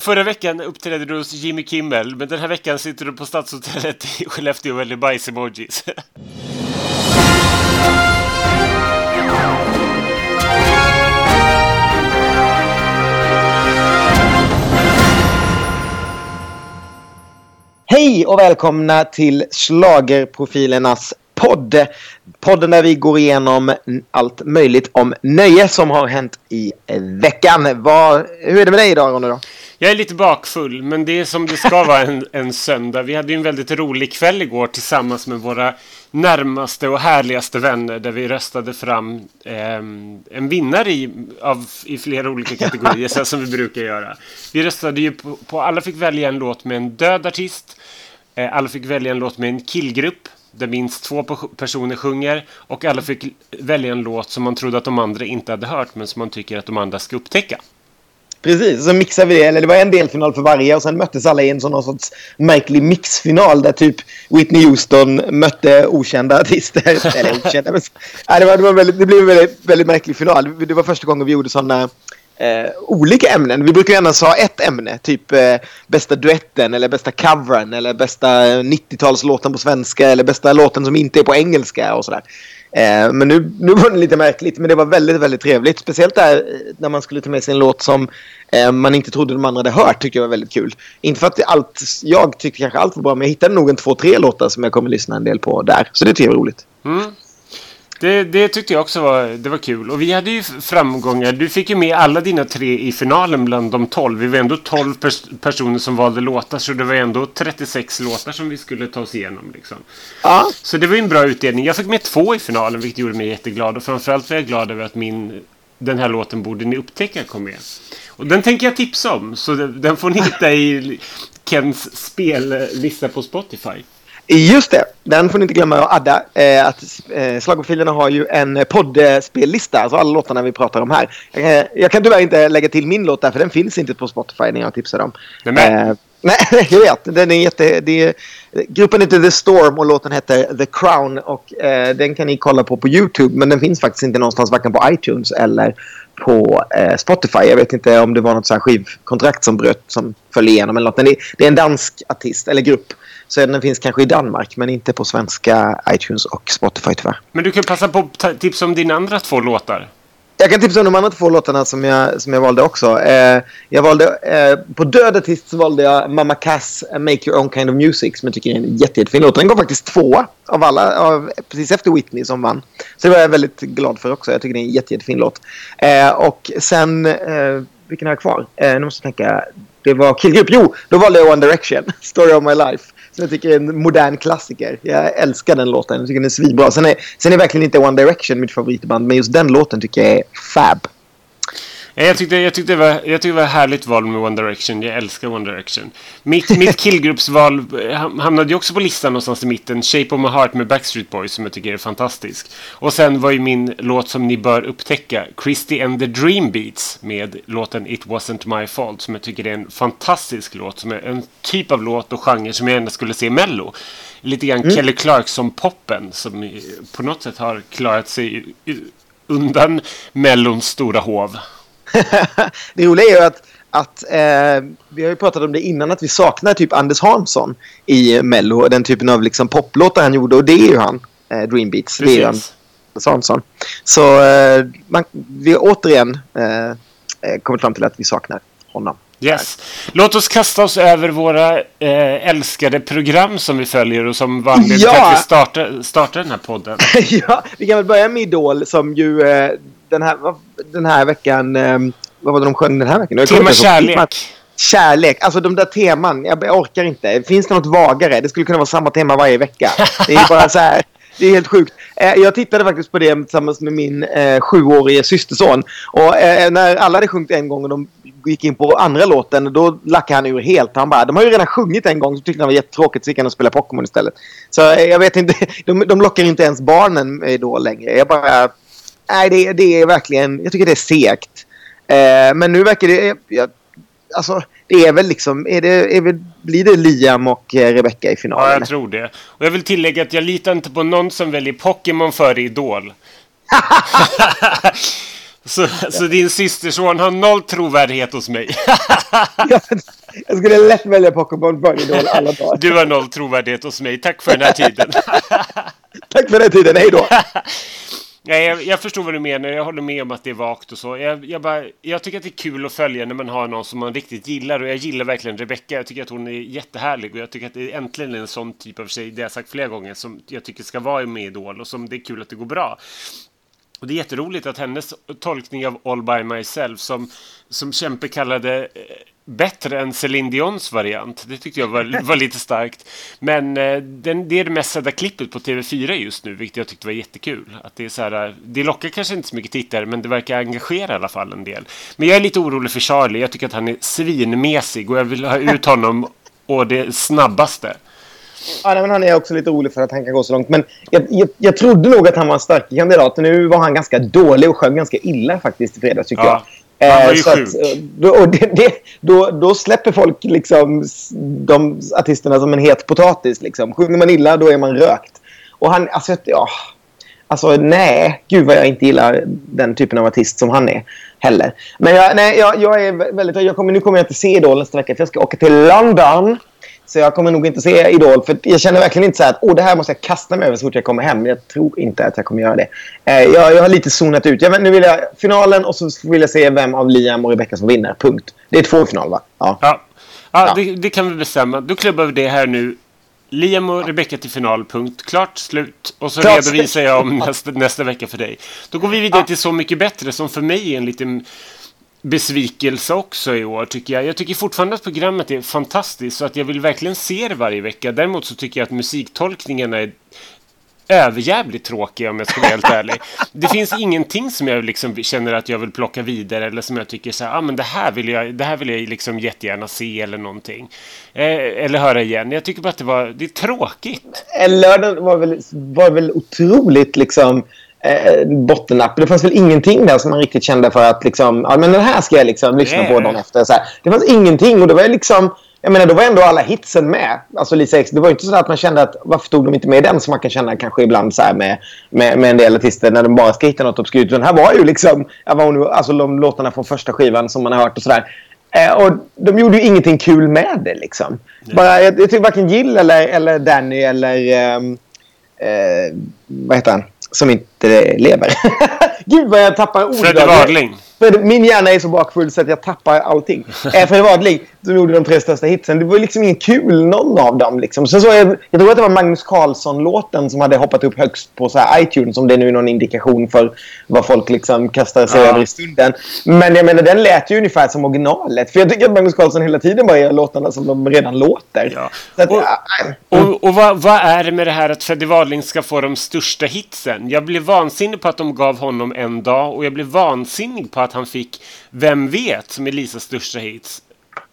Förra veckan uppträdde du hos Jimmy Kimmel, men den här veckan sitter du på Stadshotellet i Skellefteå och väljer bajs-emojis. Hej och välkomna till Slagerprofilernas podd. Podden där vi går igenom allt möjligt om nöje som har hänt i veckan. Var, hur är det med dig idag Ronny? Då? Jag är lite bakfull, men det är som det ska vara en, en söndag. Vi hade ju en väldigt rolig kväll igår tillsammans med våra närmaste och härligaste vänner där vi röstade fram eh, en vinnare i, av, i flera olika kategorier, så som vi brukar göra. Vi röstade ju på, på, alla fick välja en låt med en död artist, eh, alla fick välja en låt med en killgrupp där minst två personer sjunger och alla fick välja en låt som man trodde att de andra inte hade hört men som man tycker att de andra ska upptäcka. Precis, så mixade vi det. Eller det var en delfinal för varje och sen möttes alla i en sån sorts märklig mixfinal där typ Whitney Houston mötte okända artister. Eller okända, men... Nej, det, var, det, var väldigt, det blev en väldigt, väldigt märklig final. Det var första gången vi gjorde sådana eh, olika ämnen. Vi brukar gärna ha ett ämne, typ eh, bästa duetten eller bästa covern eller bästa 90-talslåten på svenska eller bästa låten som inte är på engelska och sådär. Eh, men nu, nu var det lite märkligt, men det var väldigt, väldigt trevligt. Speciellt där eh, när man skulle ta med sig en låt som eh, man inte trodde de andra hade hört, tyckte jag var väldigt kul. Inte för att allt, jag tyckte kanske allt var bra, men jag hittade nog en två, tre låtar som jag kommer lyssna en del på där. Så det tycker jag var roligt. Mm. Det, det, tyckte jag också var, det var kul. Och vi hade ju framgångar. Du fick ju med alla dina tre i finalen bland de tolv. Vi var ändå tolv pers personer som valde låtar. Så det var ändå 36 låtar som vi skulle ta oss igenom. Liksom. Ja. Så det var ju en bra utdelning. Jag fick med två i finalen, vilket gjorde mig jätteglad. Och framförallt var jag glad över att min, den här låten borde ni upptäcka kom med. Och den tänker jag tipsa om. Så den får ni hitta i Kens spellista på Spotify. Just det, den får ni inte glömma att adda. Eh, att eh, Slagprofilerna har ju en poddspellista, alltså alla låtarna vi pratar om här. Eh, jag kan tyvärr inte lägga till min låt där, för den finns inte på Spotify när jag tipsar dem. Eh, nej, jag vet. Den är jätte, det är, gruppen heter The Storm och låten heter The Crown. Och eh, Den kan ni kolla på på YouTube, men den finns faktiskt inte någonstans, varken på iTunes eller på eh, Spotify. Jag vet inte om det var något så här skivkontrakt som bröt, som föll igenom eller något. Men det, det är en dansk artist, eller grupp så den finns kanske i Danmark men inte på svenska iTunes och Spotify tyvärr. Men du kan passa på att tipsa om dina andra två låtar. Jag kan tipsa om de andra två låtarna som jag, som jag valde också. Eh, jag valde, eh, på död artist så valde jag Mamma Cass Make Your Own Kind of Music som jag tycker är en jätte, jättefin låt. Den går faktiskt två av alla, av, precis efter Whitney som vann. Så det var jag väldigt glad för också. Jag tycker det är en jätte, jättefin låt. Eh, och sen, eh, vilken har jag kvar? Eh, nu måste jag tänka. Det var Killgrupp. Jo, då valde jag One Direction. Story of my life. Som jag tycker är en modern klassiker. Jag älskar den låten. Jag tycker den är svinbra. Sen är, sen är verkligen inte One Direction mitt favoritband. Men just den låten tycker jag är fab. Jag tyckte, jag, tyckte det var, jag tyckte det var härligt val med One Direction. Jag älskar One Direction. Mitt, mitt killgruppsval hamnade ju också på listan någonstans i mitten. Shape of my heart med Backstreet Boys som jag tycker är fantastisk. Och sen var ju min låt som ni bör upptäcka Christy and the Dream Beats med låten It wasn't my fault som jag tycker är en fantastisk låt. Som är en typ av låt och genre som jag ändå skulle se i Mello. Lite grann mm. Kelly Clarkson-poppen som på något sätt har klarat sig undan Mellons stora hov. det roliga är ju att, att eh, vi har ju pratat om det innan att vi saknar typ Anders Hansson i Mello. Den typen av liksom poplåtar han gjorde och det är ju han, eh, Dream Beats. Det är han, Anders Hansson. Så eh, man, vi återigen eh, eh, kommit fram till att vi saknar honom. Yes. Låt oss kasta oss över våra eh, älskade program som vi följer och som var anledningen ja! till att vi startade, startade den här podden. ja, vi kan väl börja med Idol som ju eh, den här, den här veckan... Um, vad var det de sjöng den här veckan? Tema kärlek. Kärlek. Alltså de där teman. Jag, orkar inte. Finns det något vagare? Det skulle kunna vara samma tema varje vecka. Det är bara så här. Det är helt sjukt. Eh, jag tittade faktiskt på det tillsammans med min eh, sjuårige systerson. Och eh, när alla hade sjungit en gång och de gick in på andra låten, då lackade han ur helt. Han bara, de har ju redan sjungit en gång, så tyckte han var jättetråkigt, så gick han och spelade Pokémon istället. Så eh, jag vet inte, de, de lockar inte ens barnen då längre. Jag bara, nej, det, det är verkligen... Jag tycker det är segt. Eh, men nu verkar det... Jag, alltså, det är väl liksom... Är det, är väl, blir det Liam och eh, Rebecca i finalen? Ja, jag tror det. Och jag vill tillägga att jag litar inte på någon som väljer Pokémon före Idol. Så, så din systerson har noll trovärdighet hos mig. jag skulle lätt välja Pokémon för Idol alla dagar. Du har noll trovärdighet hos mig. Tack för den här tiden. Tack för den här tiden. Hej då. Nej, jag, jag, förstår vad du menar. Jag håller med om att det är vagt och så. Jag, jag, bara, jag tycker att det är kul att följa när man har någon som man riktigt gillar. Och jag gillar verkligen Rebecca. Jag tycker att hon är jättehärlig. Och jag tycker att det är äntligen en sån typ av tjej, det har jag sagt flera gånger, som jag tycker ska vara med i Idol. Och som det är kul att det går bra. Och det är jätteroligt att hennes tolkning av All by myself som, som Kämpe kallade eh, bättre än Céline Dions variant. Det tyckte jag var, var lite starkt. Men eh, den, det är det mest sedda klippet på TV4 just nu, vilket jag tyckte var jättekul. Att det, är så här, det lockar kanske inte så mycket tittare, men det verkar engagera i alla fall en del. Men jag är lite orolig för Charlie. Jag tycker att han är svinmesig och jag vill ha ut honom och det snabbaste. Ja, men han är också lite orolig för att han kan gå så långt. Men jag, jag, jag trodde nog att han var en stark kandidat. Nu var han ganska dålig och sjöng ganska illa faktiskt i fredags tycker ja. jag. Han var ju eh, sjuk. Att, då, och det, det, då, då släpper folk liksom de artisterna som en het potatis. Liksom. Sjunger man illa, då är man rökt. Och han, alltså, ja, alltså nej, gud vad jag inte gillar den typen av artist som han är heller. Men jag, nej, jag, jag är väldigt, jag kommer, nu kommer jag inte se Idol nästa vecka för jag ska åka till London. Så jag kommer nog inte se Idol. För jag känner verkligen inte så att Åh, det här måste jag kasta mig över så fort jag kommer hem. Jag tror inte att jag kommer göra det. Eh, jag, jag har lite zonat ut. Jag, nu vill jag finalen och så vill jag se vem av Liam och Rebecca som vinner. Punkt. Det är två final va? Ja. Ja, ja, ja. Det, det, kan vi bestämma. Då klubbar vi det här nu. Liam och Rebecca till final, punkt. Klart, slut. Och så Klart, redovisar jag om nästa, nästa vecka för dig. Då går vi vidare till Så mycket bättre som för mig är en liten besvikelse också i år tycker jag. Jag tycker fortfarande att programmet är fantastiskt så att jag vill verkligen se det varje vecka. Däremot så tycker jag att musiktolkningarna är överjävligt tråkiga om jag ska vara helt ärlig. Det finns ingenting som jag liksom känner att jag vill plocka vidare eller som jag tycker så här, ah, men det här vill jag, det här vill jag liksom jättegärna se eller någonting. Eh, eller höra igen. Jag tycker bara att det var, det är tråkigt. Eh, lördagen var väl, var väl otroligt liksom eh, bottennapp. Det fanns väl ingenting där som man riktigt kände för att liksom, ja, men den här ska jag liksom lyssna på dagen efter. Så här. Det fanns ingenting och det var liksom jag menar, då var ändå alla hitsen med. Alltså Lisa X, det var inte så att man kände att varför tog de inte med den som man kan känna kanske ibland så med, med, med en del artister när de bara ska hitta något obskyrt. Den här var ju liksom alltså, de låtarna från första skivan som man har hört och sådär. Eh, och de gjorde ju ingenting kul med det liksom. Bara, jag, jag tycker varken Jill eller, eller Danny eller... Eh, eh, vad heter han? Som inte lever. Gud vad jag tappar ord. Freddy Wadling. Min hjärna är så bakfull så att jag tappar allting. äh, Freddy Wadling, som gjorde de tre största hitsen. Det var liksom ingen kul någon av dem. Liksom. Så, så jag, jag tror att det var Magnus Carlsson-låten som hade hoppat upp högst på så iTunes. Om det nu är någon indikation för vad folk liksom kastar sig ja. över i stunden. Men jag menar, den lät ju ungefär som originalet. För jag tycker att Magnus Carlsson hela tiden bara gör låtarna som de redan låter. Ja. Att, och, och, och vad, vad, är det med det här att Freddy Wadling ska få de största hitsen? Jag blev vansinnig på att de gav honom en dag och jag blev vansinnig på att han fick Vem vet som är Lisas största hits.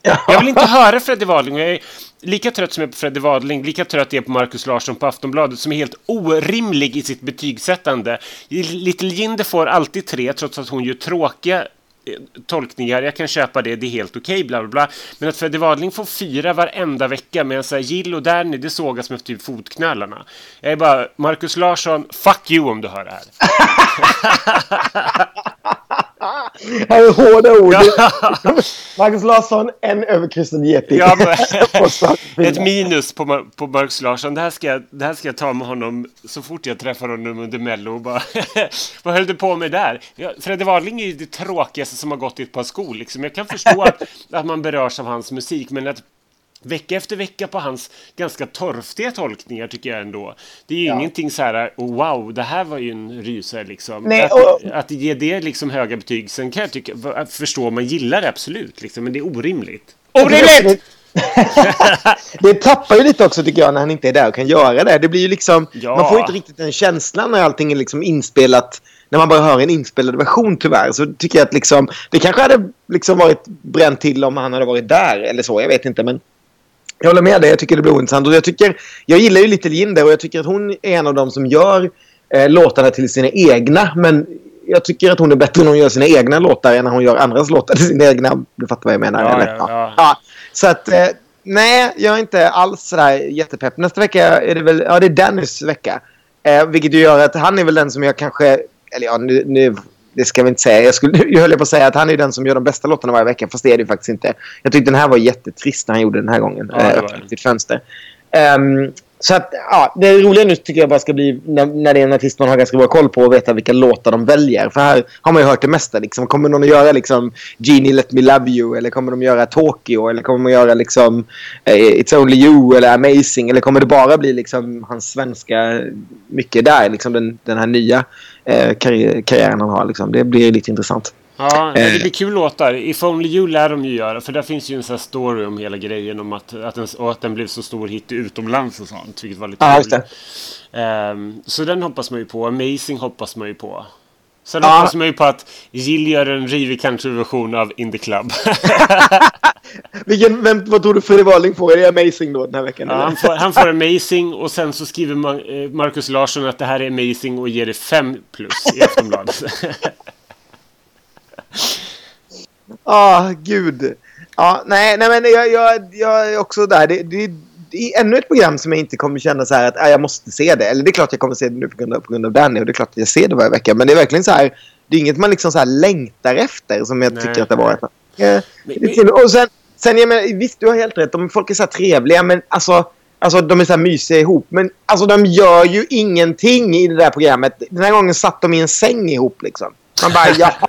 Jag vill inte höra Freddy Wadling. Jag är lika trött som jag är på Freddy Wadling, lika trött är jag på Markus Larsson på Aftonbladet som är helt orimlig i sitt betygsättande. Little Jinder får alltid tre trots att hon gör tråkiga eh, tolkningar, jag kan köpa det, det är helt okej, okay, bla bla bla. Men att Freddy Wadling får fyra varenda vecka medan så här, Jill och Danny, det sågas med typ fotknölarna. Jag är bara, Markus Larsson, fuck you om du hör det här. Här är hårda ord. Marcus Larsson, en överkryssad geting. Ja, ett minus på, på Marcus Larsson. Det här, ska jag, det här ska jag ta med honom så fort jag träffar honom under Mello. Bara, vad höll du på med där? Ja, Fredde Wadling är ju det tråkigaste som har gått i ett par skor. Liksom. Jag kan förstå att, att man berörs av hans musik, men att vecka efter vecka på hans ganska torftiga tolkningar tycker jag ändå. Det är ju ja. ingenting så här, oh, wow, det här var ju en rysare liksom. Nej, och... att, att ge det liksom höga betyg, sen kan jag tycka, förstå, man gillar det absolut, liksom, men det är orimligt. Orimligt! det tappar ju lite också tycker jag när han inte är där och kan göra det. Det blir ju liksom, ja. man får inte riktigt den känslan när allting är liksom inspelat när man bara hör en inspelad version tyvärr så tycker jag att liksom, det kanske hade liksom varit bränt till om han hade varit där eller så. Jag vet inte men jag håller med dig. Jag tycker det blir ointressant. Och jag, tycker, jag gillar ju Little Jinder och jag tycker att hon är en av dem som gör eh, låtarna till sina egna. Men jag tycker att hon är bättre när hon gör sina egna låtar än när hon gör andras låtar till sina egna. Du fattar vad jag menar? Ja, ja, ja. ja. Så att... Eh, nej, jag är inte alls sådär jättepepp. Nästa vecka är det väl... Ja, det är Dennis vecka. Eh, vilket ju gör att han är väl den som jag kanske... Eller ja, nu, nu det ska vi inte säga. Jag, skulle, jag höll på att säga att han är den som gör de bästa låtarna varje vecka. Fast det är det faktiskt inte. Jag tyckte den här var jättetrist när han gjorde den här gången. Ja, det äh, var sitt fönster. Ehm, så att, ja, det roliga nu tycker jag bara ska bli när, när det är en artist man har ganska bra koll på och veta vilka låtar de väljer. För här har man ju hört det mesta. Liksom. Kommer någon att göra liksom Genie Let Me Love You? Eller kommer de göra Tokyo? Eller kommer de göra liksom eh, It's Only You? Eller Amazing? Eller kommer det bara bli liksom hans svenska mycket där? Liksom den, den här nya eh, karri- karriären han har. Liksom. Det blir lite intressant. Ja, Eh. det blir kul låtar. If Only You lär de ju göra. För där finns ju en sån här story om hela grejen. Om att, att, den, och att den blev så stor hit utomlands och sånt. Vilket var lite Ja, kul. Ehm, så den hoppas man ju på. Amazing hoppas man ju på. Sen Ja. hoppas man ju på att Jill gör en rivig countryversion av In the Club. Vilken, vem, vad tror du Fredrik Wahlling får? Är det Amazing då den här veckan? ja, han, får, han får Amazing och sen så skriver eh, Marcus Larsson att det här är Amazing och ger det 5 plus i Aftonbladet. Ah, gud. Ja, nej, nej, men jag, jag, jag är också där. Det, det, det är ännu ett program som jag inte kommer känna så här att ah, jag måste se det. Eller det är klart jag kommer se det nu på grund av, på grund av Danny och det är klart att jag ser det varje vecka. Men det är verkligen så här. Det är inget man liksom så här längtar efter som jag Nej. tycker att det var. Eh, det Men- och sen, sen jag menar, visst du har helt rätt. De, folk är så här trevliga men alltså. Alltså de är så här mysiga ihop. Men alltså de gör ju ingenting i det där programmet. Den här gången satt de i en säng ihop liksom. Man bara jaha.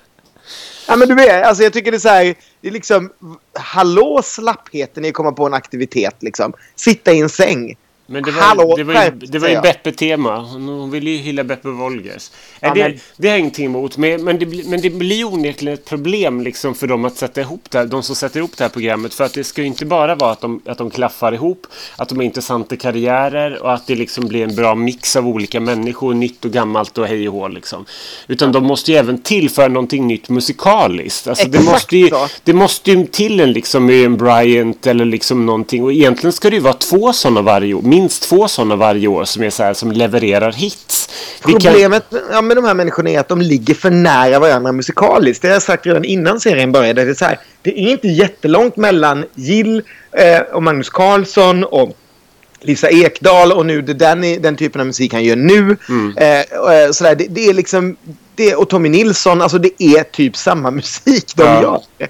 Ja, men du vet, alltså jag tycker det är så här, det är liksom, hallå slappheten i att komma på en aktivitet liksom. Sitta i en säng. Men det var, Hallå, det var ju, det var ju. Beppe-tema. Hon ville ju hylla Beppe Wolgers. Ja, det, men- det har jag ingenting emot. Men, men, det, blir- men det blir onekligen ett problem liksom för dem att sätta ihop det här, de som sätter ihop det här programmet. För att det ska ju inte bara vara att de, att de klaffar ihop, att de har intressanta karriärer och att det liksom blir en bra mix av olika människor, nytt och gammalt och hej och hå liksom. Utan de måste ju även tillföra någonting nytt musikaliskt. Alltså det, Exakt måste ju, så. det måste ju till en liksom Miriam Bryant eller liksom någonting. Och egentligen ska det ju vara två sådana varje år. Minst två sådana varje år som är så här som levererar hits. Problemet ja, med de här människorna är att de ligger för nära varandra musikaliskt. Det har jag sagt redan innan serien började. Det är, så här, det är inte jättelångt mellan Jill eh, och Magnus Carlsson och Lisa Ekdahl och nu Danny, den typen av musik han gör nu. Eh, och, eh, sådär, det, det är liksom... Det, och Tommy Nilsson, alltså det är typ samma musik de Ja. gör.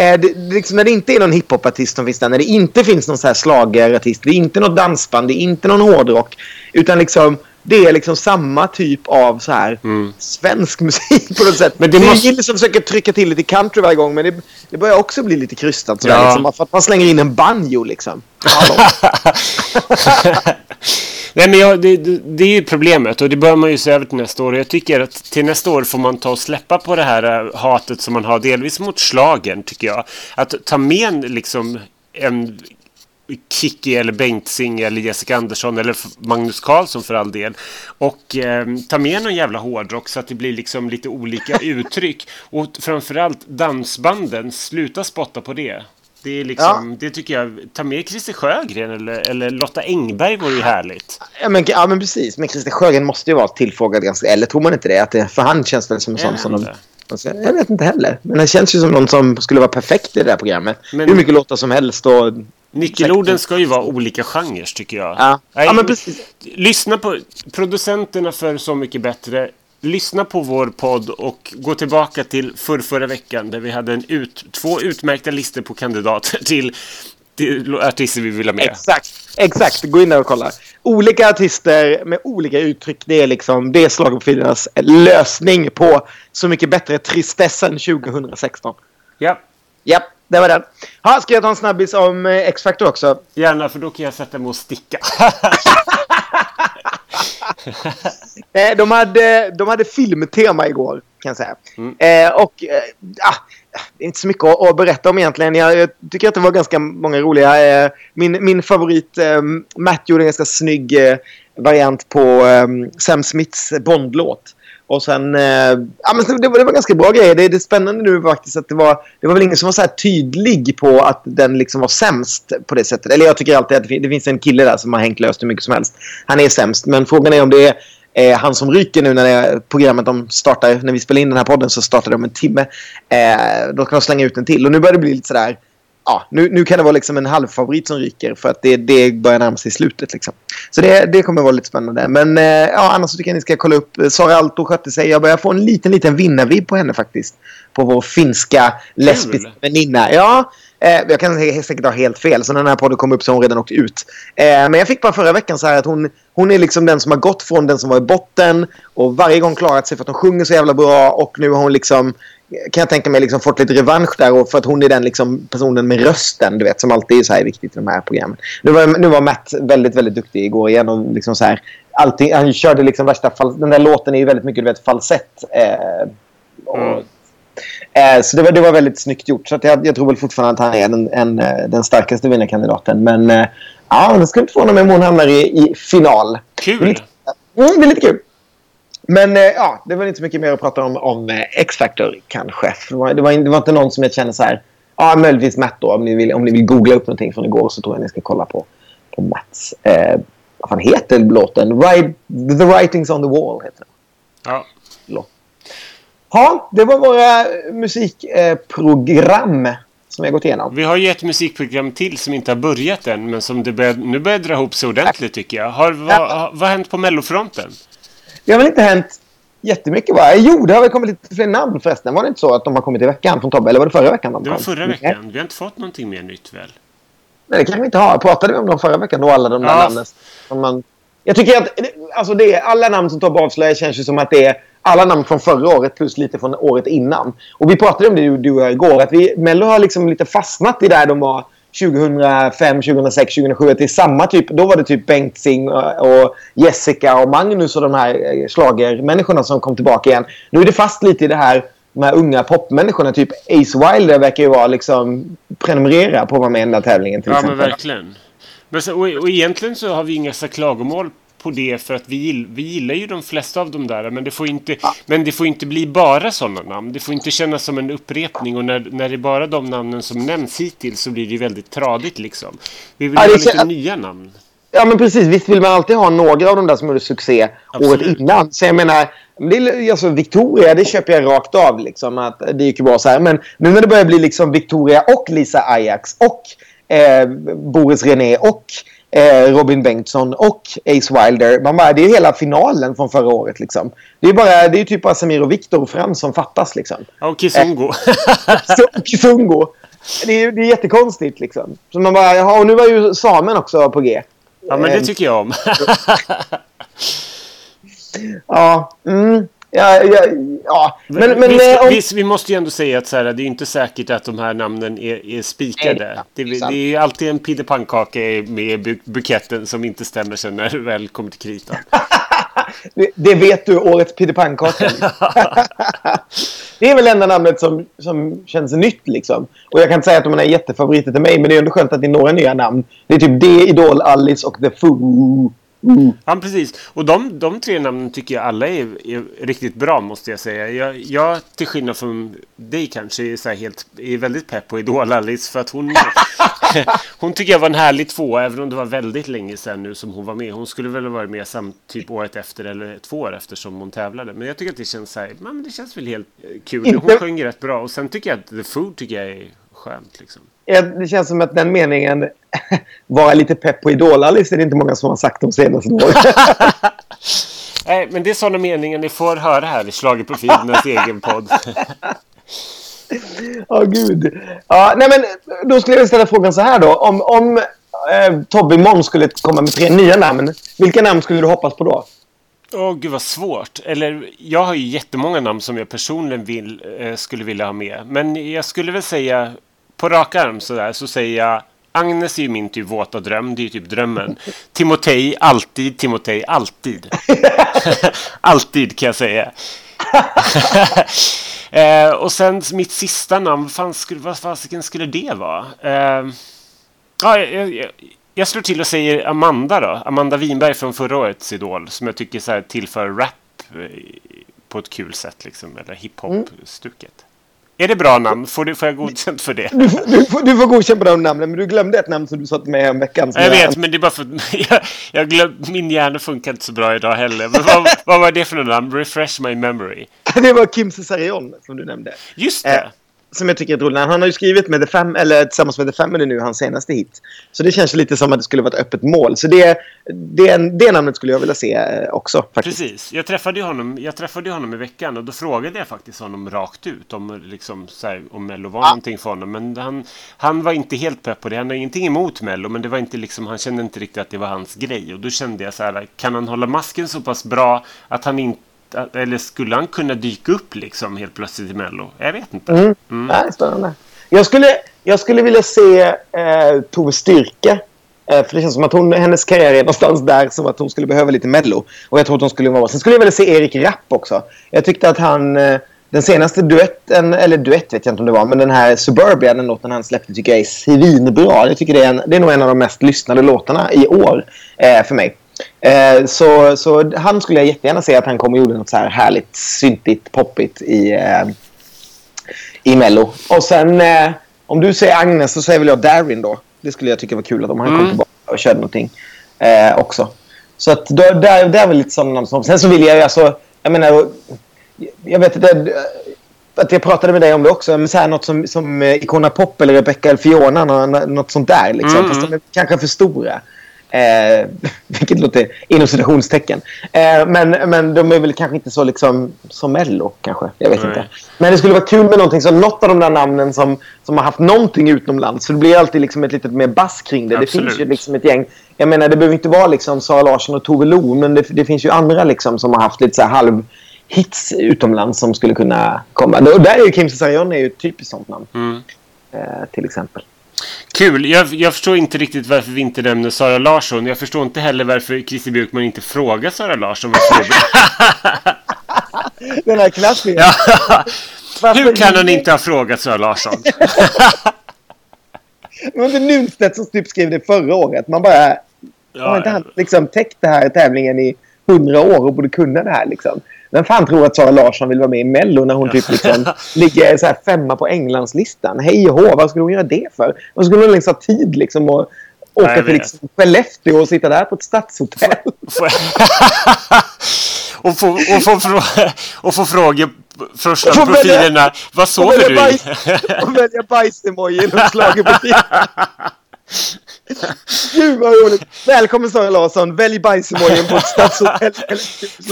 Eh, det, liksom, när det inte är någon hiphopartist som finns där, när det inte finns någon så här slagerartist, det är inte något dansband, det är inte någon hårdrock. Utan liksom, det är liksom samma typ av så här svensk musik på något sätt. Men det det är måste- Jill som försöker trycka till lite country varje gång, men det, det börjar också bli lite krystat sådär. Ja. Liksom, bara för att man slänger in en banjo liksom. Nej men jag, det, det, är ju problemet och det bör man ju se över till nästa år. Jag tycker att till nästa år får man ta och släppa på det här äh, hatet som man har delvis mot slagen tycker jag. Att ta med en, liksom en Kikki eller Bengtzing eller Jessica Andersson eller Magnus Carlsson för all del. Och eh, ta med någon jävla hårdrock så att det blir liksom lite olika uttryck. Och framförallt dansbanden, sluta spotta på det. Det är liksom, det tycker jag, ta med Christer Sjögren eller, eller Lotta Engberg vore ju härligt. Ja men, ja men precis. Men Christer Sjögren måste ju vara tillfrågad ganska... Eller tror man inte det? Att det för han känns väl som en sån som de... Jag vet inte heller. Men han känns ju som någon som skulle vara perfekt i det där programmet. Men- Hur mycket låtar som helst och... Nyckelorden ska ju vara olika genrer tycker jag. Ja. Nej, Ja, men precis. Lyssna på producenterna för Så mycket bättre. Lyssna på vår podd och gå tillbaka till förr, förra veckan där vi hade en ut, två utmärkta listor på kandidater till, till artister vi vill ha med. Exakt. Exakt. Gå in där och kolla. Olika artister med olika uttryck. Det är liksom det är Schlagerprofilernas lösning på Så mycket bättre tristessen 2016. Ja, Japp, det var den. Ha, ska jag ta en snabbis om eh, X-Factor också? gärna för då kan jag sätta mig och sticka. Eh, de, hade, de hade filmtema igår, kan jag säga. Mm. Eh, och eh, ah, det är inte så mycket att, att berätta om egentligen. Jag, jag tycker att det var ganska många roliga. Eh, min, min favorit eh, Matt gjorde en ganska snygg variant på Sam Smiths Bond-låt. Och sen, eh, ja men det, var- det var ganska bra grejer. Det, det är spännande nu faktiskt att det var, det var väl ingen som var så här tydlig på att den liksom var sämst på det sättet. Eller jag tycker alltid att det, det finns en kille där som har hängt löst hur mycket som helst. Han är sämst, men frågan är om det är eh, han som ryker nu när det är programmet de startar, när vi spelar in den här podden så startar de om en timme. Eh, då kan de slänga ut en till. Och nu börjar det bli lite sådär, ja, nu, nu kan det vara liksom en halvfavorit som ryker för att det, det börjar närma sig slutet. Liksom. Så det, det kommer vara lite spännande. Men eh, ja, annars tycker jag ni ska kolla upp. Sara Alto skötte sig. Jag börjar få en liten, liten vinnarvibb på henne faktiskt. På vår finska lesbiska väninna. Ja, eh, jag kan säkert ha helt fel. Så när den här podden kom upp så har hon redan åkt ut. Eh, men jag fick bara förra veckan så här att hon, hon är liksom den som har gått från den som var i botten och varje gång klarat sig för att hon sjunger så jävla bra och nu har hon liksom kan jag tänka mig liksom fått lite revansch där och för att hon är den liksom personen med rösten du vet som alltid är så här viktigt i de här programmen. Nu var, nu var Matt väldigt väldigt duktig igår igen och liksom så här allting, han körde liksom värsta den där låten är ju väldigt mycket du vet falsett eh, och, mm. eh, så det var, det var väldigt snyggt gjort så jag, jag tror väl fortfarande att han är en, en, eh, den starkaste vinnarkandidaten men eh, ja, det skulle inte förvåna mig om hon hamnar i, i final. Kul! Mm, det är lite kul. Men eh, ja, det var inte så mycket mer att prata om, om eh, X-Factor kanske. Det var, det, var, det var inte någon som jag känner så här. Ja, möjligtvis Matt då. Om ni, vill, om ni vill googla upp någonting från igår så tror jag ni ska kolla på, på Matts. Eh, vad fan heter låten? Ride, the Writings on the Wall heter den. Ja. Låt. Ja, det var våra musikprogram som har gått igenom. Vi har ju ett musikprogram till som inte har börjat än men som det börjar, nu börjar dra ihop sig ordentligt tycker jag. Har, vad, vad har hänt på mellofronten? Det har väl inte hänt jättemycket va? Jo, det har väl kommit lite fler namn förresten. Var det inte så att de har kommit i veckan från Tobbe? Eller var det förra veckan? De det var förra veckan. Vi har inte fått någonting mer nytt väl? Nej, det kanske vi inte har. Pratade vi om dem förra veckan då? Alla de där ja. namnen. Man... Jag tycker att alltså det, alla namn som Tobbe avslöjar känns ju som att det är alla namn från förra året plus lite från året innan. Och vi pratade om det du och jag igår. Att vi, Mello har liksom lite fastnat i där de var 2005, 2006, 2007. Det är samma typ. Då var det typ Bengtzing och Jessica och Magnus och de här eh, slagermänniskorna som kom tillbaka igen. Nu är det fast lite i det här de här unga popmänniskorna. Typ Ace Wilder verkar ju vara liksom prenumerera på att vara med i den där tävlingen till ja, exempel. men verkligen. Men så, och, och egentligen så har vi inga så klagomål på det för att vi, vi gillar ju de flesta av de där. Men det får inte, ja. men det får inte bli bara sådana namn. Det får inte kännas som en upprepning. Och när, när det är bara de namnen som nämns hittills så blir det väldigt tradigt liksom. Vi vill ja, ha lite nya namn. Ja men precis. Visst vill man alltid ha några av de där som gjorde succé Absolut. året innan. Så jag menar, det är, alltså, Victoria det köper jag rakt av. Liksom, att det gick ju bra så här. Men nu när det börjar bli liksom Victoria och Lisa Ajax och eh, Boris René och eh, Robin Bengtsson och Ace Wilder. Man bara, det är hela finalen från förra året. Liksom. Det är bara, det är typ bara Samir och Viktor Frans som fattas. Liksom. Och Kizungo. Eh, Kizungo. Det är, det är jättekonstigt. Liksom. Så man bara, jaha, och nu var ju Samen också på G. Ja, men det eh, tycker jag om. ja, mm. Ja, ja, ja. Men, men, visst, om... visst, vi måste ju ändå säga att så här, det är inte säkert att de här namnen är, är spikade. Nej, det, det, är alltid en piddepannkaka med buketten som inte stämmer sen när det väl kommer till kritan. det, det, vet du, årets piddepannkaka. det är väl enda namnet som, som känns nytt liksom. Och jag kan inte säga att de är jättefavoriter till mig, men det är ändå skönt att det är några nya namn. Det är typ D, Idol, Alice och The Foo. Mm. Ja, precis. Och de, de tre namnen tycker jag alla är, är riktigt bra, måste jag säga. Jag, jag till skillnad från dig kanske, är, så helt, är väldigt pepp på Idol-Alice. För att hon, hon tycker jag var en härlig två, även om det var väldigt länge sedan nu som hon var med. Hon skulle väl ha varit med samt typ året efter eller två år efter som hon tävlade. Men jag tycker att det känns så här, men det känns väl helt eh, kul. Hon sjunger rätt bra. Och sen tycker jag att The Food tycker jag är skönt. Liksom. Det känns som att den meningen vara lite pepp på Idol-Alice är det inte många som har sagt de senaste åren. Nej, men det är sådana meningar ni får höra här i Schlagerprofilernas egen podd. Åh oh, gud. Ja, nej, men då skulle jag ställa frågan så här då. Om, om eh, Tobbe Måns skulle komma med tre nya namn. Vilka namn skulle du hoppas på då? Åh oh, gud vad svårt. Eller jag har ju jättemånga namn som jag personligen vill, eh, skulle vilja ha med. Men jag skulle väl säga på rak arm sådär så säger jag Agnes är ju min typ våta dröm. Det är ju typ drömmen. Timotej, alltid. Timotej, alltid. alltid kan jag säga. eh, och sen mitt sista namn, fan skulle, vad fasiken skulle det vara? Eh, ja, jag, jag, jag slår till och säger Amanda då. Amanda Winberg från förra årets Idol. Som jag tycker så här, tillför rap eh, på ett kul sätt. Liksom, eller hiphop-stuket. Är det bra namn? Får, du, får jag godkänt för det? Du, du, får, du får godkänt på de namnen, men du glömde ett namn som du sa till mig en veckan. Jag vet, men det är bara för jag, jag glöm, min hjärna funkar inte så bra idag heller. Men vad, vad var det för namn? Refresh my memory. Det var Kim Cesarion som du nämnde. Just det. Som jag tycker är roligt. Han har ju skrivit med The Fam eller tillsammans med The Family nu, hans senaste hit. Så det känns lite som att det skulle vara ett öppet mål. Så det, det, det namnet skulle jag vilja se eh, också. Faktiskt. Precis. Jag träffade, honom, jag träffade honom i veckan och då frågade jag faktiskt honom rakt ut om, liksom, här, om Mello var ja. någonting för honom. Men han, han var inte helt pepp på det. Han har ingenting emot Mello, men det var inte liksom, han kände inte riktigt att det var hans grej. Och då kände jag så här, kan han hålla masken så pass bra att han inte eller skulle han kunna dyka upp liksom helt plötsligt i Mello? Jag vet inte. Mm. Mm. Ja, spännande. Jag skulle, jag skulle vilja se eh, Tove Styrke. Eh, för det känns som att hon, hennes karriär är någonstans där som att hon skulle behöva lite Mello. Och jag tror att hon skulle vara Sen skulle jag vilja se Erik Rapp också. Jag tyckte att han... Eh, den senaste duetten, eller duett vet jag inte om det var, men den här Suburbia, den låten han släppte, tycker jag är svinbra. Jag tycker det är, en, det är nog en av de mest lyssnade låtarna i år eh, för mig. Eh, så, så han skulle jag jättegärna se att han kom och gjorde något så här härligt syntigt, poppigt i, eh, i Mello. Och sen eh, om du säger Agnes så säger väl jag Darin då. Det skulle jag tycka var kul att om han mm. kom tillbaka och körde någonting eh, också. Så att då, där, där är väl lite sådana namn som... Sen så vill jag ju alltså... Jag menar... Jag vet inte... Att jag pratade med dig om det också. Men så här, något som, som Icona Pop eller Rebecca eller Fiona. Något sånt där. Liksom. Mm. Fast de är kanske för stora. Eh, vilket låter inom citationstecken. Eh, men, men de är väl kanske inte så liksom som Mello kanske. Jag vet Nej. inte. Men det skulle vara kul med någonting som något av de där namnen som, som har haft någonting utomlands. För det blir alltid liksom ett litet mer bass kring det. Absolut. Det finns ju liksom ett gäng. Jag menar det behöver inte vara liksom Sara Larsson och Tove Lo. Men det, det finns ju andra liksom som har haft lite så halv hits utomlands som skulle kunna komma. Och där är ju Kim Cesarion är ju ett typiskt sånt namn. Mm. Eh, till exempel. Kul! Jag, jag, förstår inte riktigt varför vi inte nämner Sara Larsson. Jag förstår inte heller varför Christer Björkman inte frågar Sara Larsson. Den här klassen. Ja. Hur kan hon inte ha frågat Sara Larsson? det var inte Nunstedt som typ skrev det förra året. Man bara... Ja, har inte han liksom täckt den här tävlingen i hundra år och borde kunna det här liksom? Vem fan tror att Sara Larsson vill vara med i Mello när hon typ liksom ligger så här femma på Englandslistan? Hej och hå, vad skulle hon göra det för? Vad skulle hon liksom ha tid liksom att åka till liksom Skellefteå och sitta där på ett stadshotell? och, få, och, få, och få frågor första profilerna. Vad sover du i? och välja bajs-emojin och schlagerprofilen. Gud vad roligt! Välkommen Sara Larsson. Välj bajsemojin på ett stadshotell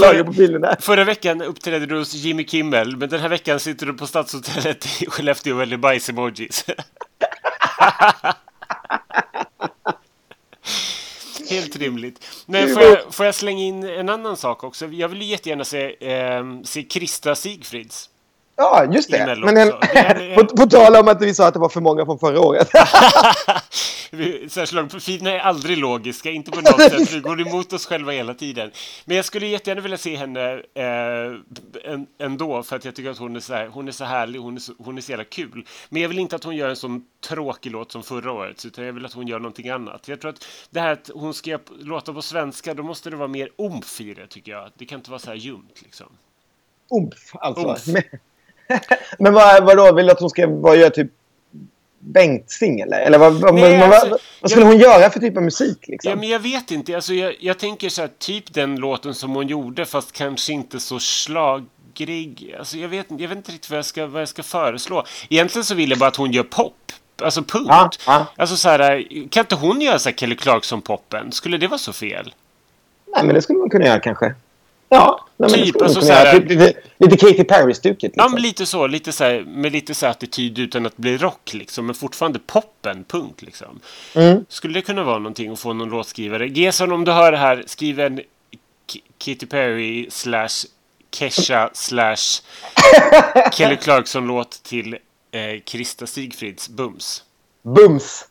eller på bilderna. Förra veckan uppträdde du hos Jimmy Kimmel, men den här veckan sitter du på stadshotellet i Skellefteå och väljer bajsemojis. Helt rimligt. Nej, får, jag, får jag slänga in en annan sak också? Jag vill jättegärna se, eh, se Krista Sigfrids. Ja, just det. Men en, det på, på tal om att vi sa att det var för många från förra året. Profilerna är aldrig logiska, inte på något sätt. Vi går emot oss själva hela tiden. Men jag skulle jättegärna vilja se henne eh, ändå, för att jag tycker att hon är så, här, hon är så härlig, hon är så, hon är så jävla kul. Men jag vill inte att hon gör en sån tråkig låt som förra året, utan jag vill att hon gör någonting annat. Jag tror att det här att hon ska låta på svenska, då måste det vara mer omf i det, tycker jag. Det kan inte vara så här ljumt, liksom. Omf, alltså. Omf. Men vad, vadå, vill du att hon ska vad, göra typ Bengt-sing eller? Eller vad, vad, Nej, vad, alltså, vad skulle jag, hon göra för typ av musik? Liksom? Ja, men jag vet inte. Alltså, jag, jag tänker så här, typ den låten som hon gjorde fast kanske inte så slagrig. Alltså, jag, vet, jag vet inte riktigt vad jag, ska, vad jag ska föreslå. Egentligen så vill jag bara att hon gör pop. Alltså punkt. Ja, ja. Alltså så här, kan inte hon göra så här Kelly Clarkson-poppen? Skulle det vara så fel? Nej, men det skulle man kunna göra kanske. Ja, nej, typ. Alltså, så här, lite, lite Katy Perry-stuket. Liksom. Ja, men lite så. Lite så här, med lite så attityd utan att bli rock. Liksom, men fortfarande poppen, punkt. Liksom. Mm. Skulle det kunna vara någonting att få någon låtskrivare? Gesson, om du hör det här, skriv en Katy Perry slash Kesha slash Kelly Clarkson-låt till eh, Krista Sigfrids Bums. Bums!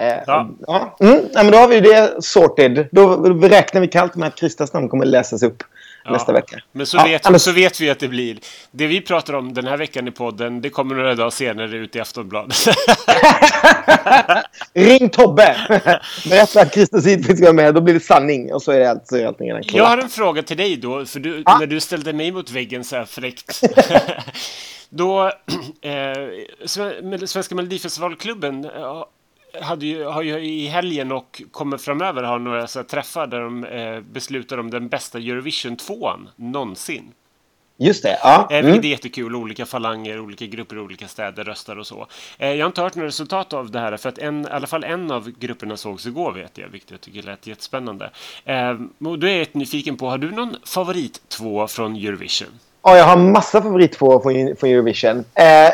Eh, ja. Ja. Mm, ja, men då har vi det sorted. Då räknar vi kallt med att Kristas namn kommer läsas upp ja. nästa vecka. Men så, ja, vet, annars... så vet vi att det blir. Det vi pratar om den här veckan i podden, det kommer några dagar senare ut i Aftonbladet. Ring Tobbe! Berätta att Christer Sidfrid ska vara med, då blir det sanning. Och så är det allt, så är allting redan klart. Jag har en fråga till dig då, för du, när du ställde mig mot väggen så här fräckt. då, eh, Svenska Melodifestivalklubben hade ju, har ju i helgen och kommer framöver ha några så träffar där de eh, beslutar om den bästa Eurovision 2 någonsin. Just det, ja. Eh, Mm. vilket är jättekul. Olika falanger, olika grupper, olika städer röstar och så. Eh, jag har inte hört några resultat av det här för att en, i alla fall en av grupperna sågs igår vet jag, vilket jag tycker lät jättespännande. Eh, och då är jag nyfiken på, har du någon favorit två från Eurovision? Ja, jag har massa favorittvåor från, från Eurovision. Eh,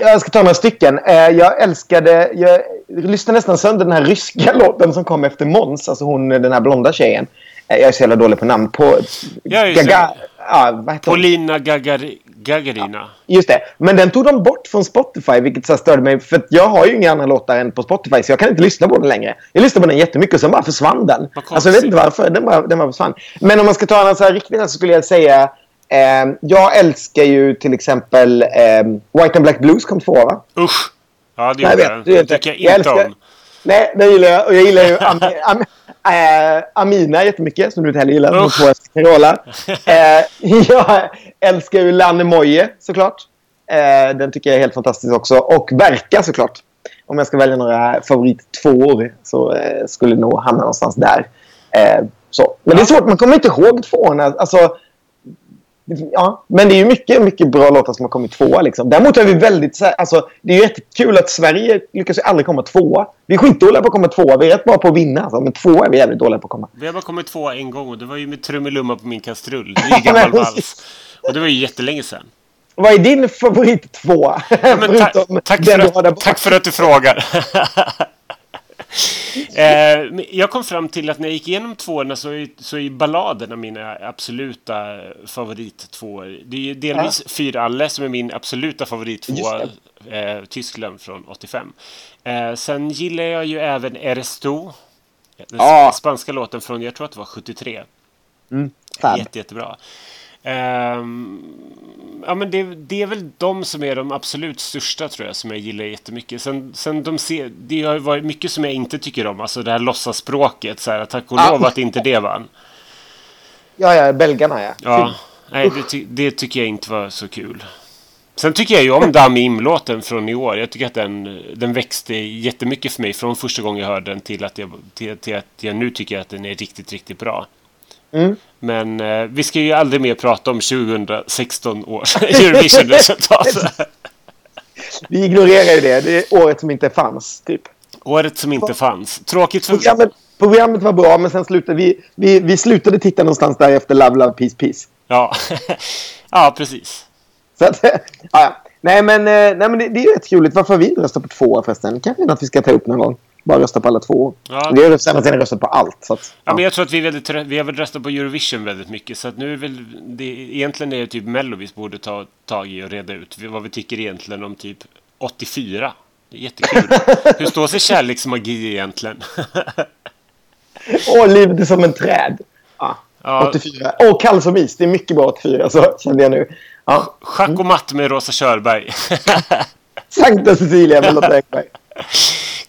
jag ska ta några stycken. Eh, jag älskade... Jag lyssnade nästan sönder den här ryska låten som kom efter Måns. Alltså hon, den här blonda tjejen. Eh, jag är så jävla dålig på namn. På, Ja, det. ja, vad heter? Polina Gagar Gagarina. Just det. Men den tog de bort från Spotify, vilket så störde mig. För jag har ju inga andra låtar än på Spotify, så jag kan inte lyssna på den längre. Jag lyssnade på den jättemycket och sen bara försvann den. Alltså, jag vet inte varför. Den bara, den bara försvann. Men om man ska ta en så här riktigt så skulle jag säga... Eh, jag älskar ju till exempel eh, White and Black Blues kom tvåa, va? Usch! Ja, det jag den. jag. tycker jag Jag inte älskar- om. Nej, det gillar jag. Och jag gillar ju Am Am äh, Amina jättemycket, som du inte heller gillar. Två efter Carola. äh, jag älskar ju Lanne Moje, såklart. Äh, den tycker jag är helt fantastisk också. Och Berka, såklart. Om jag ska välja några favorittvåor så äh, skulle det nog hamna någonstans där. Äh, så. Men det är svårt, man kommer inte ihåg tvåorna. Alltså, Ja, men det är ju mycket, mycket bra låtar som har kommit tvåa. Liksom. Däremot är vi väldigt... Alltså, det är ju jättekul att Sverige lyckas ju aldrig komma tvåa. Vi är skitdåliga på att komma tvåa. Vi är rätt bra på att vinna. Alltså, men tvåa är vi jävligt dåliga på att komma. Vi har bara kommit tvåa en gång och det var ju med Trummelumma på min kastrull. Det är ju gammal vals. Och det var ju jättelänge sedan. Vad är din favorit tvåa? Ja, ta tack, för att, tack för att du frågar. eh, jag kom fram till att när jag gick igenom tvåorna så är, så är balladerna mina absoluta favorittvåor. Det är delvis Fyr alle som är min absoluta favorittvåa. Eh, Tyskland från 85. Eh, sen gillar jag ju även Eresto. Den Ja. spanska låten från, jag tror att det var 73. Fab. Jätte, jättebra. Ehm, ja, men det, det är väl de som är de absolut största tror jag som jag gillar jättemycket. Sen, sen de ser, det har varit mycket som jag inte tycker om. Alltså det här låtsaspråket. Så här, tack och Ah. lov att inte det vann. Ja, ja, belgarna ja. Ja, nej, det, det tycker jag inte var så kul. Sen tycker jag ju om Dami Im-låten från i år. Jag tycker att den, den växte jättemycket för mig från första gången jag hörde den till att jag, till, till att jag nu tycker att den är riktigt, riktigt bra. Mm. Men eh, vi ska ju aldrig mer prata om 2016 års Eurovision-resultat. Vi ignorerar ju det. Det är året som inte fanns, typ. Året som inte fanns. Tråkigt för... Programmet, programmet var bra, men sen slutade vi... Vi, vi slutade titta någonstans där efter Love, Love, Peace, Peace. Ja. ja, precis. Så att, ja. Nej, men, eh, nej, men det, det är ju rätt roligt. Varför har vi inte röstat på två förresten? Kanske något vi ska ta upp någon gång. Bara rösta på alla två. Ja. Vi har ju senast röstat på allt. Så att, Ja, men jag tror att vi, är väldigt, vi har väl röstat på Eurovision väldigt mycket. Så att nu är väl det, egentligen är det typ Mello vi borde ta tag i och reda ut vad vi tycker egentligen om typ 84. Det är jättekul. Hur står sig kärleksmagi egentligen? Åh, livet är som en träd. Ja, Ja. 84. Åh, kall som is. Det är mycket bra 84, så kände jag nu. Ja. Schack och matt med Rosa Körberg. Sankta Cecilia med Lotta Ekberg.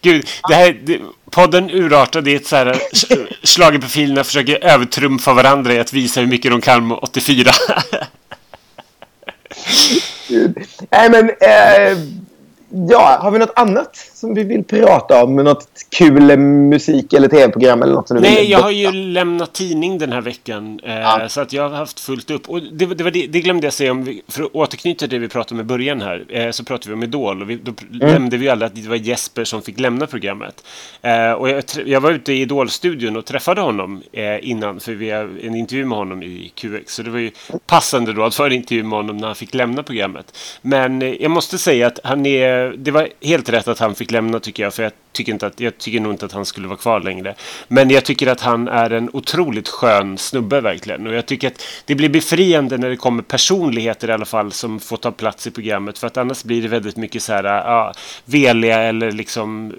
Gud, det här, det, podden urartade i ett så här sch- schlagerprofilerna försöker övertrumfa varandra i att visa hur mycket de kan med 84. Nej, men... Eh, ja, har vi något annat som vi vill prata om? Något kul musik eller tv-program eller något som du Nej, vill jag har ju lämnat tidning den här veckan. Eh, Ja. Så att jag har haft fullt upp. Och det, det, var det, det glömde jag säga om. Vi, för att återknyta till det vi pratade om i början här. Eh, så pratade vi om Idol. Och vi, då Mm. nämnde vi alla att det var Jesper som fick lämna programmet. Eh, och jag, jag var ute i Idol-studion och träffade honom eh, innan. För vi har en intervju med honom i QX. Så det var ju passande då att få en intervju med honom när han fick lämna programmet. Men eh, jag måste säga att han är... Eh, det var helt rätt att han fick lämna tycker jag. För jag tycker, inte att, jag tycker nog inte att han skulle vara kvar längre. Men jag tycker att han är en otroligt skön snubbe verkligen. Och jag tycker att det blir befriande när det kommer personligheter i alla fall som får ta plats i programmet. För att annars blir det väldigt mycket så här, ah, ja, veliga eller liksom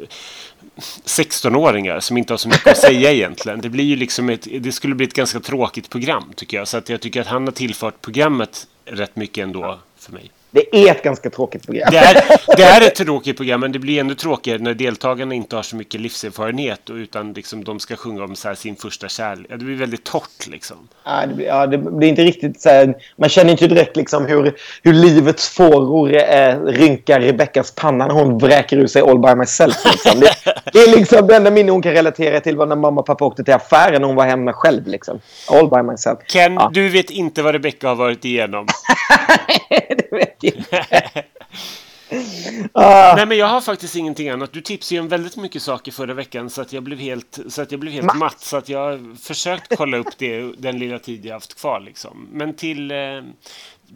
16-åringar som inte har så mycket att säga egentligen. Det blir ju liksom ett, det skulle bli ett ganska tråkigt program tycker jag. Så att jag tycker att han har tillfört programmet rätt mycket ändå för mig. Det är ett ganska tråkigt program. Det är, det är ett tråkigt program, men det blir ännu tråkigare när deltagarna inte har så mycket livserfarenhet utan liksom de ska sjunga om så sin första kärlek. Det blir väldigt torrt liksom. Ja, det, blir, ja, det blir inte riktigt så här, Man känner inte direkt liksom hur, hur livets fåror eh, rynkar Rebeckas panna när hon vräker ur sig All by myself. Liksom. Det, det, är liksom det enda minne hon kan relatera till var när mamma och pappa åkte till affären och hon var hemma själv. Liksom. All by myself. Ken, ja. du vet inte vad Rebecca har varit igenom. vet inte. ah. Nej, men jag har faktiskt ingenting annat. Du tipsade ju om väldigt mycket saker förra veckan så att jag blev helt, så att jag blev helt matt. matt. Så att jag har försökt kolla upp det den lilla tid jag haft kvar. Liksom. Men till, eh,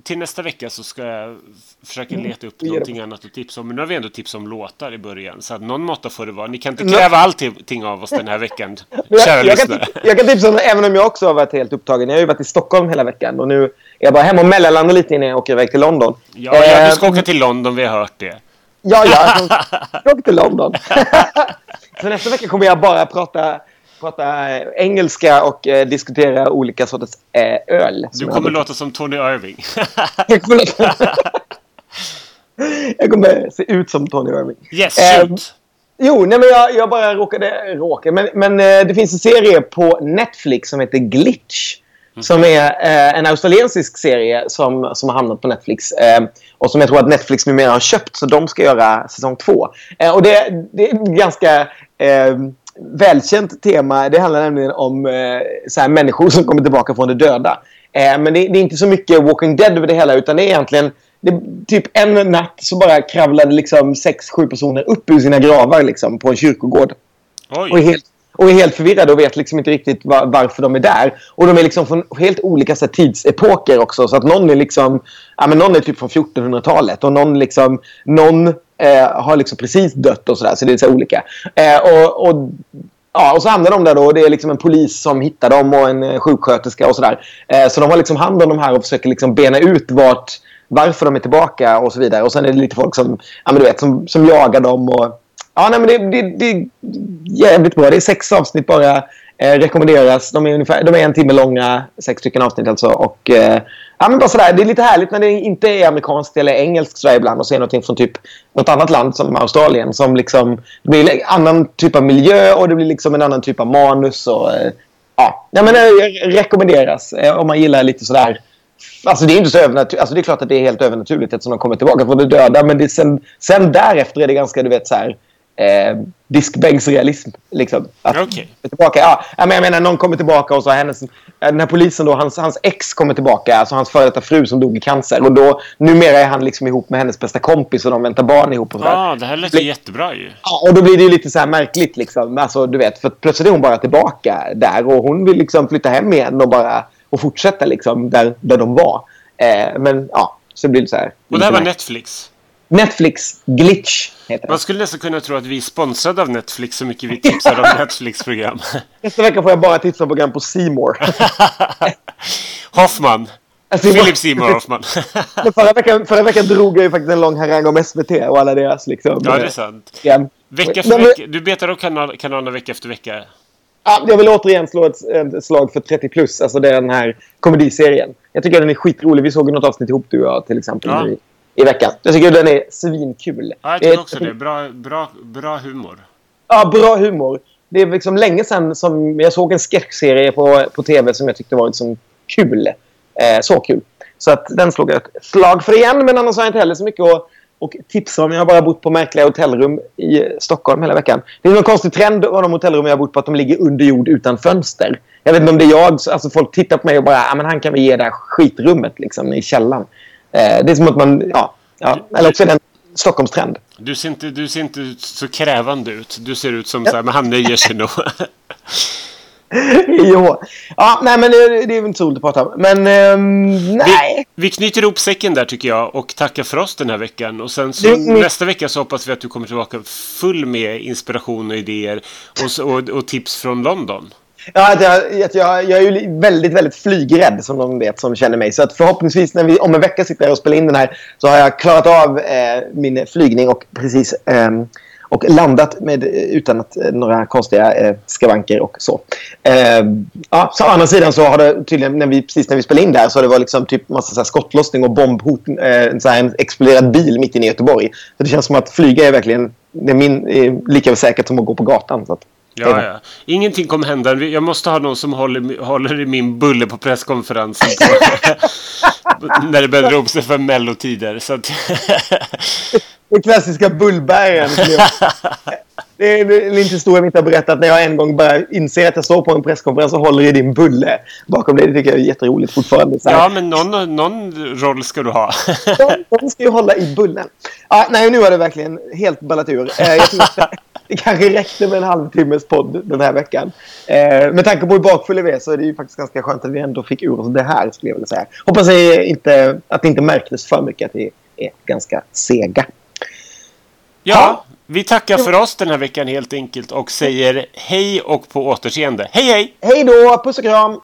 till nästa vecka så ska jag försöka Mm, leta upp någonting annat att tipsa om. Men nu har vi ändå tipsat om låtar i början. Så att någon måtta får det vara. Ni kan inte kräva allting av oss den här veckan, kära jag, lyssnare. kan, jag kan tipsa om även om jag också har varit helt upptagen. Jag har ju varit i Stockholm hela veckan och nu är jag bara hemma och mellanlandar lite innan jag åker iväg till London. Ja, ja, du ska åka till London, vi har hört det. Ja, ja. Jag åker till London. Så nästa vecka kommer jag bara prata, prata engelska och eh, diskutera olika sorters eh, öl. Du kommer låta som Tony Irving. jag, kommer låta... jag kommer se ut som Tony Irving. Yes, shoot! Eh, jo, nej, men jag, jag bara råkade råka. Men, men eh, det finns en serie på Netflix som heter Glitch. Mm. Som är eh, en australiensisk serie som, som har hamnat på Netflix. Eh, och som jag tror att Netflix numera har köpt. Så de ska göra säsong två. Eh, och det, det är ganska eh, välkänt tema. Det handlar nämligen om eh, så här, människor som kommer tillbaka från det döda. Eh, men det, det, är inte så mycket Walking Dead över det hela. Utan det är egentligen det, typ en natt så bara kravlade liksom sex, sju personer upp ur sina gravar liksom, på en kyrkogård. Oj. Och helt, och är helt förvirrade och vet liksom inte riktigt var, varför de är där. Och de är liksom från helt olika så här, tidsepoker också. Så att någon är liksom... Ja, men någon är typ från 1400-talet och någon liksom... Någon eh, har liksom precis dött och sådär. Så det är så här olika. Eh, och, och, ja, och så hamnar de där då och det är liksom en polis som hittar dem och en eh, sjuksköterska och sådär. Eh, så de har liksom hand om de här och försöker liksom bena ut vart varför de är tillbaka och så vidare. Och sen är det lite folk som, ja, men du vet, som, som jagar dem. Och, ja, nej, men det, det, det är jävligt bra. Det är sex avsnitt bara. Eh, rekommenderas. De är, ungefär, de är en timme långa, sex stycken avsnitt alltså. Och, eh, ja, men bara sådär, det är lite härligt när det inte är amerikanskt eller engelskt sådär ibland och se någonting från typ något annat land som Australien. Som liksom, det blir en annan typ av miljö och det blir liksom en annan typ av manus. Och, eh, ja, ja, men det rekommenderas eh, om man gillar lite sådär Alltså det är inte så övernaturligt. Alltså det är klart att det är helt övernaturligt eftersom de kommer tillbaka från de döda. Men det sen, sen därefter är det ganska, du vet, så här... Eh, diskbänksrealism. Liksom. Att okay. tillbaka. Ja, jag menar, någon kommer tillbaka och så hennes... Den här polisen då, hans, hans ex kommer tillbaka. Alltså hans före detta fru som dog i cancer. Och då, numera är han liksom ihop med hennes bästa kompis och de väntar barn ihop. Och så ah, det här låter jättebra ju. Ja, och då blir det ju lite så här märkligt liksom. Alltså, du vet, för plötsligt är hon bara tillbaka där. Och hon vill liksom flytta hem igen och bara och fortsätta liksom där, där de var. Eh, men ja, så blir det så här. Och det här var Netflix? Netflix Glitch heter det. Man skulle nästan kunna tro att vi är sponsrade av Netflix så mycket vi tipsar om Netflix-program. Nästa vecka får jag bara tipsa om program på Seymour. Hoffman. Alltså, Philip Seymour Hoffman. förra, veckan, förra veckan drog jag ju faktiskt en lång harang om SVT och alla deras liksom. Ja, det är sant. Ja. Vecka för vecka. Du betar av kanal, kanalerna vecka efter vecka. Ja, jag vill återigen slå ett, ett slag för 30 plus. Alltså den här komediserien. Jag tycker den är skitrolig. Vi såg något avsnitt ihop du och jag till exempel ja. I, veckan. Jag tycker den är svinkul. Ja, jag tycker också det. Bra, bra, bra humor. Ja, bra humor. Det är liksom länge sedan som jag såg en sketchserie på, på tv som jag tyckte var liksom kul. Eh, så kul. Så att den slog jag ett slag för igen. Men annars har jag inte heller så mycket att och tipsa om. Jag har bara bott på märkliga hotellrum i Stockholm hela veckan. Det är någon konstig trend av de hotellrum jag har bott på att de ligger under jord utan fönster. Jag vet inte om det är jag. Alltså folk tittar på mig och bara ah, men han kan vi ge det här skitrummet liksom, i källaren. Eh, det är som att man... Ja, ja. Eller också är det en Stockholmstrend. Du ser, inte, du ser inte så krävande ut. Du ser ut som så här, men han nöjer sig nog. jo. Ja, nej, men det, det är inte så roligt att prata om. Men um, nej. Vi, vi, knyter ihop säcken där tycker jag och tackar för oss den här veckan. Och sen så, mm. nästa vecka så hoppas vi att du kommer tillbaka full med inspiration och idéer och, och, och tips från London. Ja, att jag, att jag, jag är ju väldigt, väldigt flygrädd som de vet som känner mig. Så att förhoppningsvis när vi om en vecka sitter här och spelar in den här så har jag klarat av eh, min flygning och precis eh, och landat med, eh, utan att, eh, några konstiga eh, skavanker och så. Eh, ja, så å andra sidan så har det tydligen, när vi, precis när vi spelade in där, så har det var liksom typ massa så här skottlossning och bombhot. Eh, så här en exploderad bil mitt inne i Göteborg. Så det känns som att flyga är verkligen det är min, är lika säkert som att gå på gatan. Så att, Ja, ja. Ingenting kommer hända. Jag måste ha någon som håller, håller i min bulle på presskonferensen. När det börjar ropa sig för mellotider. Så att Den klassiska bullbäraren. Det är en liten historia jag inte har berättat när jag en gång bara inser att jag står på en presskonferens och håller i din bulle bakom dig. Det tycker jag är jätteroligt fortfarande. Ja, men någon, någon roll ska du ha. De ska ju hålla i bullen. Ja, nej, nu har det verkligen helt ballat ur. Jag det kanske räckte med en halvtimmes podd den här veckan. Eh, med tanke på hur bakfull vi är så är det ju faktiskt ganska skönt att vi ändå fick ur oss det här, skulle jag vilja säga. Hoppas inte, att det inte märktes för mycket att vi är ganska sega. Ja, vi tackar för oss den här veckan helt enkelt och säger hej och på återseende. Hej hej! Hej då! Puss och kram!